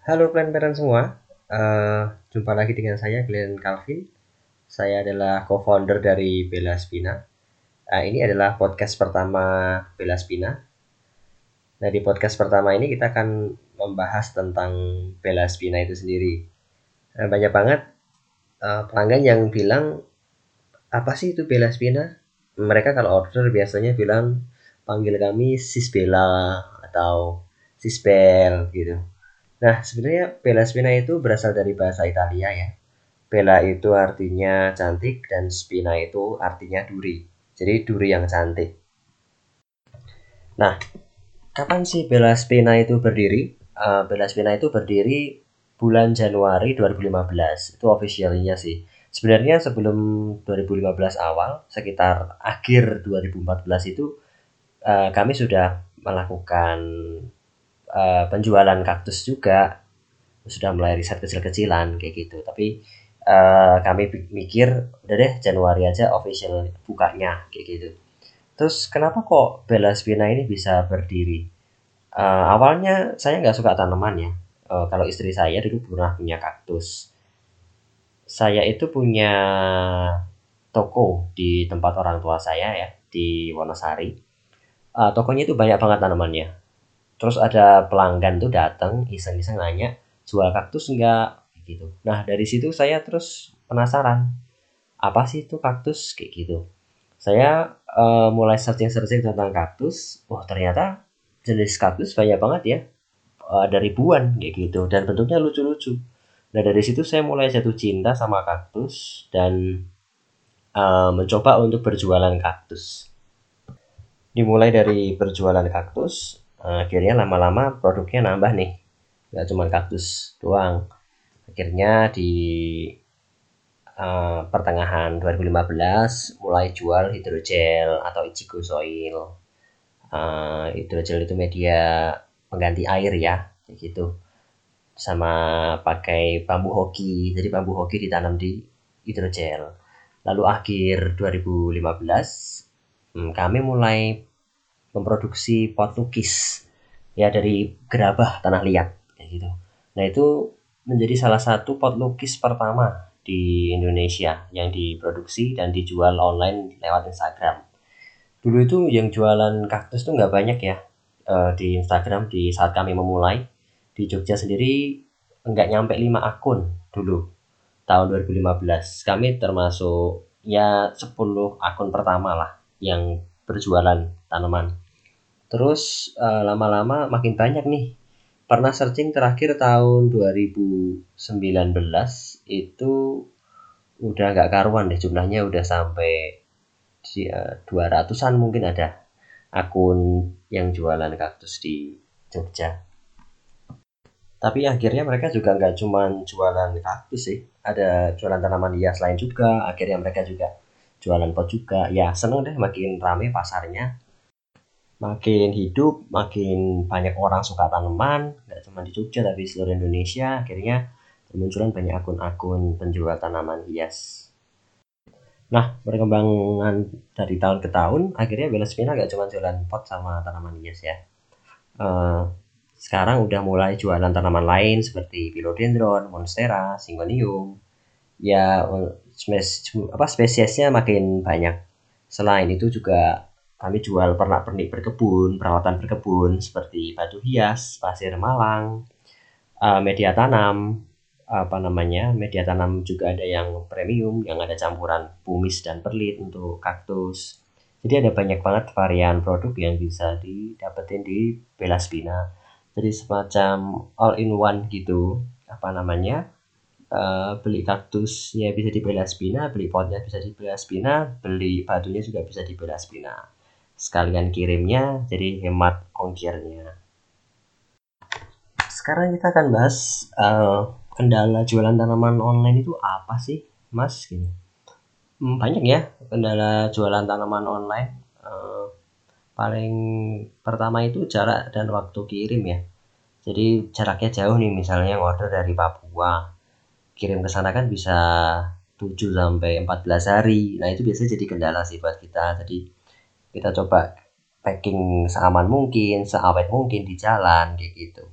Halo plan-parent semua, uh, jumpa lagi dengan saya Glenn Calvin. Saya adalah co-founder dari Bella Spina. Uh, ini adalah podcast pertama Bella Spina. Nah di podcast pertama ini kita akan membahas tentang Bella Spina itu sendiri. Nah, banyak banget uh, pelanggan yang bilang apa sih itu Bella Spina? Mereka kalau order biasanya bilang panggil kami Sis Bella atau Sis Bell gitu Nah, sebenarnya Bella Spina itu berasal dari bahasa Italia ya. Bella itu artinya cantik dan spina itu artinya duri. Jadi duri yang cantik. Nah, kapan sih Bella Spina itu berdiri? Uh, Bella Spina itu berdiri bulan Januari 2015. Itu officialnya sih. Sebenarnya sebelum 2015 awal, sekitar akhir 2014 itu uh, kami sudah melakukan uh, penjualan kaktus juga sudah mulai riset kecil-kecilan kayak gitu. Tapi uh, kami mikir udah deh Januari aja official bukanya kayak gitu. Terus kenapa kok Bella Spina ini bisa berdiri? Uh, awalnya saya nggak suka tanaman ya. Uh, kalau istri saya dulu pernah punya kaktus. Saya itu punya toko di tempat orang tua saya ya di Wonosari. Uh, tokonya itu banyak banget tanamannya terus ada pelanggan tuh datang iseng-iseng nanya jual kaktus enggak gitu. Nah dari situ saya terus penasaran apa sih itu kaktus? Kayak gitu. Saya uh, mulai searching-searching tentang kaktus wah ternyata jenis kaktus banyak banget ya. Uh, ada ribuan kayak gitu. Dan bentuknya lucu-lucu. Nah dari situ saya mulai jatuh cinta sama kaktus dan uh, mencoba untuk berjualan kaktus. Dimulai dari berjualan kaktus akhirnya lama-lama produknya nambah nih. Nggak cuma kaktus doang. Akhirnya di uh, pertengahan 2015 mulai jual hidrogel atau ichigo soil. Uh, hidrogel itu media pengganti air ya kayak gitu. Sama pakai bambu hoki. Jadi bambu hoki ditanam di hidrogel. Lalu akhir 2015 hmm, kami mulai memproduksi pot lukis ya dari gerabah tanah liat kayak gitu. Nah itu menjadi salah satu pot lukis pertama di Indonesia yang diproduksi dan dijual online lewat Instagram. Dulu itu yang jualan kaktus tuh nggak banyak ya uh, di Instagram di saat kami memulai di Jogja sendiri nggak nyampe 5 akun dulu tahun 2015 kami termasuk ya 10 akun pertama lah yang berjualan tanaman. Terus uh, lama-lama makin banyak nih. Pernah searching terakhir tahun 2019 itu udah nggak karuan deh jumlahnya udah sampai uh, 200-an mungkin ada akun yang jualan kaktus di Jogja. Tapi akhirnya mereka juga nggak cuma jualan kaktus sih ada jualan tanaman hias lain juga akhirnya mereka juga jualan pot juga. Ya seneng deh makin rame pasarnya. Makin hidup makin banyak orang suka tanaman. Nggak cuma di Jogja tapi seluruh Indonesia. Akhirnya bermunculan banyak akun-akun penjual tanaman hias. Nah perkembangan dari tahun ke tahun akhirnya Bella Spina nggak cuma jualan pot sama tanaman hias ya. Uh, sekarang udah mulai jualan tanaman lain seperti philodendron, monstera, syngonium ya spes apa spesiesnya makin banyak selain itu juga kami jual pernak-pernik berkebun, perawatan berkebun seperti batu hias, pasir malang, uh, media tanam, apa namanya, media tanam juga ada yang premium, yang ada campuran pumis dan perlit untuk kaktus. Jadi ada banyak banget varian produk yang bisa didapetin di Bella Spina. Jadi semacam all in one gitu, apa namanya, uh, beli kaktus ya bisa di Bella Spina, beli potnya bisa di Bella Spina, beli batunya juga bisa di Bella Spina sekalian kirimnya jadi hemat ongkirnya. Sekarang kita akan bahas uh, kendala jualan tanaman online itu apa sih mas? Gitu hmm, banyak ya kendala jualan tanaman online. Uh, paling pertama itu jarak dan waktu kirim ya. Jadi jaraknya jauh nih misalnya order dari Papua kirim ke sana kan bisa 7 sampai 14 hari. Nah itu biasanya jadi kendala sih buat kita. Jadi kita coba packing seaman mungkin seawet mungkin di jalan kayak gitu.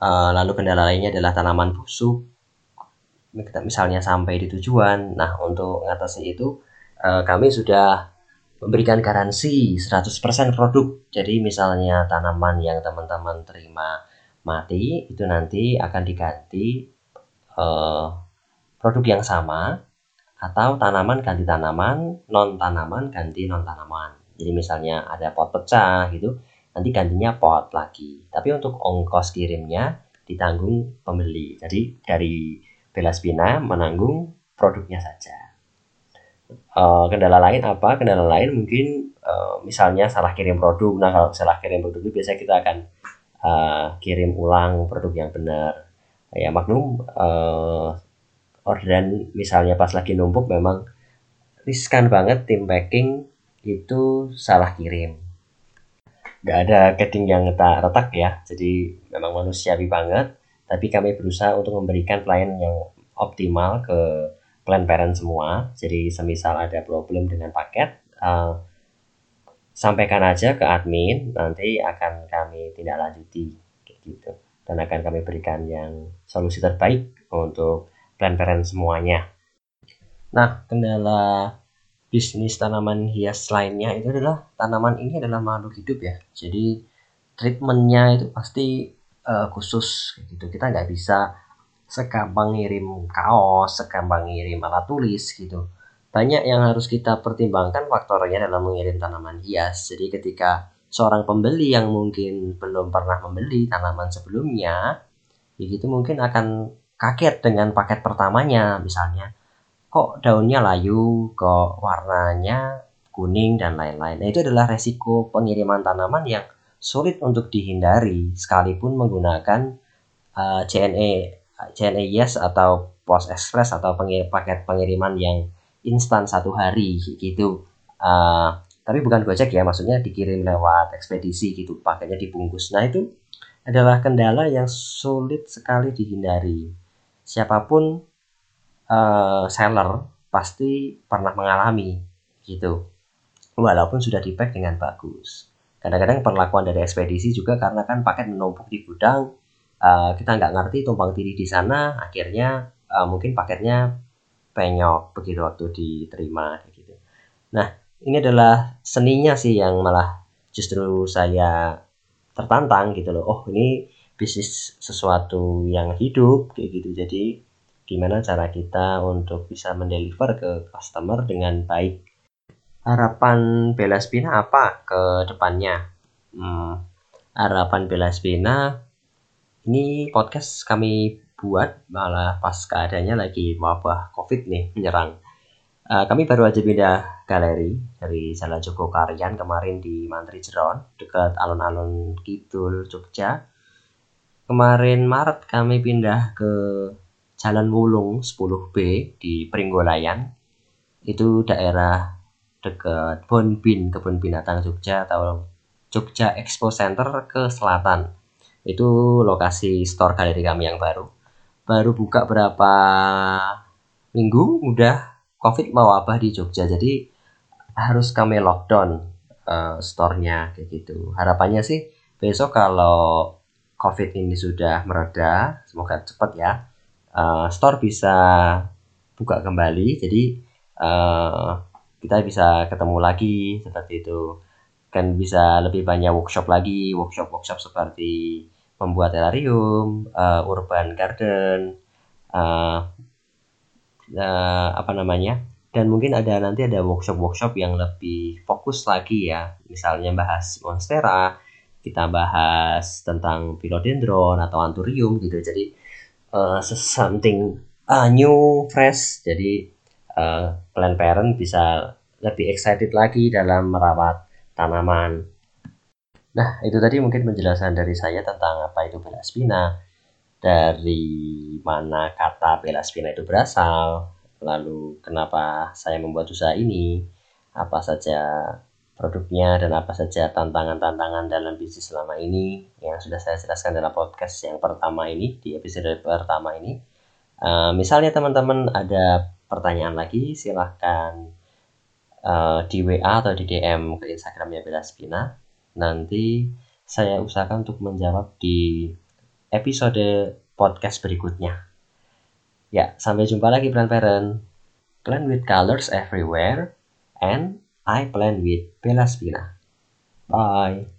Uh, lalu kendala lainnya adalah tanaman busuk. Misalnya sampai di tujuan. Nah untuk mengatasi itu uh, kami sudah memberikan garansi 100% produk. Jadi misalnya tanaman yang teman-teman terima mati itu nanti akan diganti uh, produk yang sama atau tanaman ganti tanaman, non tanaman ganti non tanaman. Jadi misalnya ada pot pecah gitu, nanti gantinya pot lagi. Tapi untuk ongkos kirimnya ditanggung pembeli. Jadi dari Belaspina menanggung produknya saja. Uh, kendala lain apa? Kendala lain mungkin uh, misalnya salah kirim produk. Nah kalau salah kirim produk itu biasanya kita akan uh, kirim ulang produk yang benar. Ya maklum uh, orderan misalnya pas lagi numpuk memang riskan banget tim packing itu salah kirim. Gak ada cutting yang tak retak ya, jadi memang manusiawi banget. Tapi kami berusaha untuk memberikan pelayanan yang optimal ke plan parent semua. Jadi semisal ada problem dengan paket, uh, sampaikan aja ke admin, nanti akan kami tindak lanjuti gitu. Dan akan kami berikan yang solusi terbaik untuk plan parent semuanya. Nah, kendala bisnis tanaman hias lainnya itu adalah tanaman ini adalah makhluk hidup ya. Jadi treatmentnya itu pasti uh, khusus gitu. Kita nggak bisa segampang ngirim kaos, segampang ngirim alat tulis gitu. Banyak yang harus kita pertimbangkan faktornya dalam mengirim tanaman hias. Jadi ketika seorang pembeli yang mungkin belum pernah membeli tanaman sebelumnya, ya gitu mungkin akan kaget dengan paket pertamanya misalnya. Kok daunnya layu, kok warnanya kuning dan lain-lain. Nah, itu adalah resiko pengiriman tanaman yang sulit untuk dihindari sekalipun menggunakan uh, eh, JNE CNE Yes atau Post Express atau pengir paket pengiriman yang instan satu hari gitu. Uh, tapi bukan Gojek ya, maksudnya dikirim lewat ekspedisi gitu, paketnya dibungkus. Nah itu adalah kendala yang sulit sekali dihindari. Siapa pun uh, seller pasti pernah mengalami gitu, walaupun sudah dipack dengan bagus. Kadang-kadang perlakuan dari ekspedisi juga karena kan paket menumpuk di gudang, uh, kita nggak ngerti tumpang tindih di sana akhirnya uh, mungkin paketnya penyok begitu waktu diterima gitu nah ini adalah seninya sih yang malah justru saya tertantang gitu loh. Oh ini bisnis sesuatu yang hidup kayak gitu. Jadi gimana cara kita untuk bisa mendeliver ke customer dengan baik? Harapan Bella Spina apa ke depannya? Hmm, harapan Bella Spina ini podcast kami buat malah pas keadaannya lagi wabah covid nih menyerang uh, kami baru aja pindah galeri dari Jalan Joko Karyan kemarin di Mantri Jeron dekat alun-alun Kidul Jogja. Kemarin Maret kami pindah ke Jalan Wulung 10B di Pringgolayan. Itu daerah dekat Bonbin kebun binatang Jogja atau Jogja Expo Center ke selatan. Itu lokasi store galeri kami yang baru. Baru buka berapa minggu udah covid mewabah di Jogja jadi harus kami lockdown uh, store-nya kayak gitu. Harapannya sih besok kalau covid ini sudah mereda semoga cepat ya uh, store bisa buka kembali. Jadi uh, kita bisa ketemu lagi seperti itu. Kan bisa lebih banyak workshop lagi workshop workshop seperti membuat terrarium, uh, urban garden, uh, uh, apa namanya, dan mungkin ada nanti ada workshop-workshop yang lebih fokus lagi ya, misalnya bahas monstera, kita bahas tentang philodendron atau anthurium gitu, jadi uh, something uh, new, fresh, jadi uh, parent bisa lebih excited lagi dalam merawat tanaman. Nah, itu tadi mungkin penjelasan dari saya tentang apa itu bela spina, dari mana kata bela spina itu berasal, lalu kenapa saya membuat usaha ini, apa saja produknya dan apa saja tantangan-tantangan dalam bisnis selama ini yang sudah saya jelaskan dalam podcast yang pertama ini di episode pertama ini. Uh, misalnya teman-teman ada pertanyaan lagi silahkan uh, di WA atau di DM ke Instagramnya Bella Spina. Nanti saya usahakan untuk menjawab di episode podcast berikutnya. Ya, sampai jumpa lagi plan parent. Plan with colors everywhere and I plan with Bella Spina. Bye.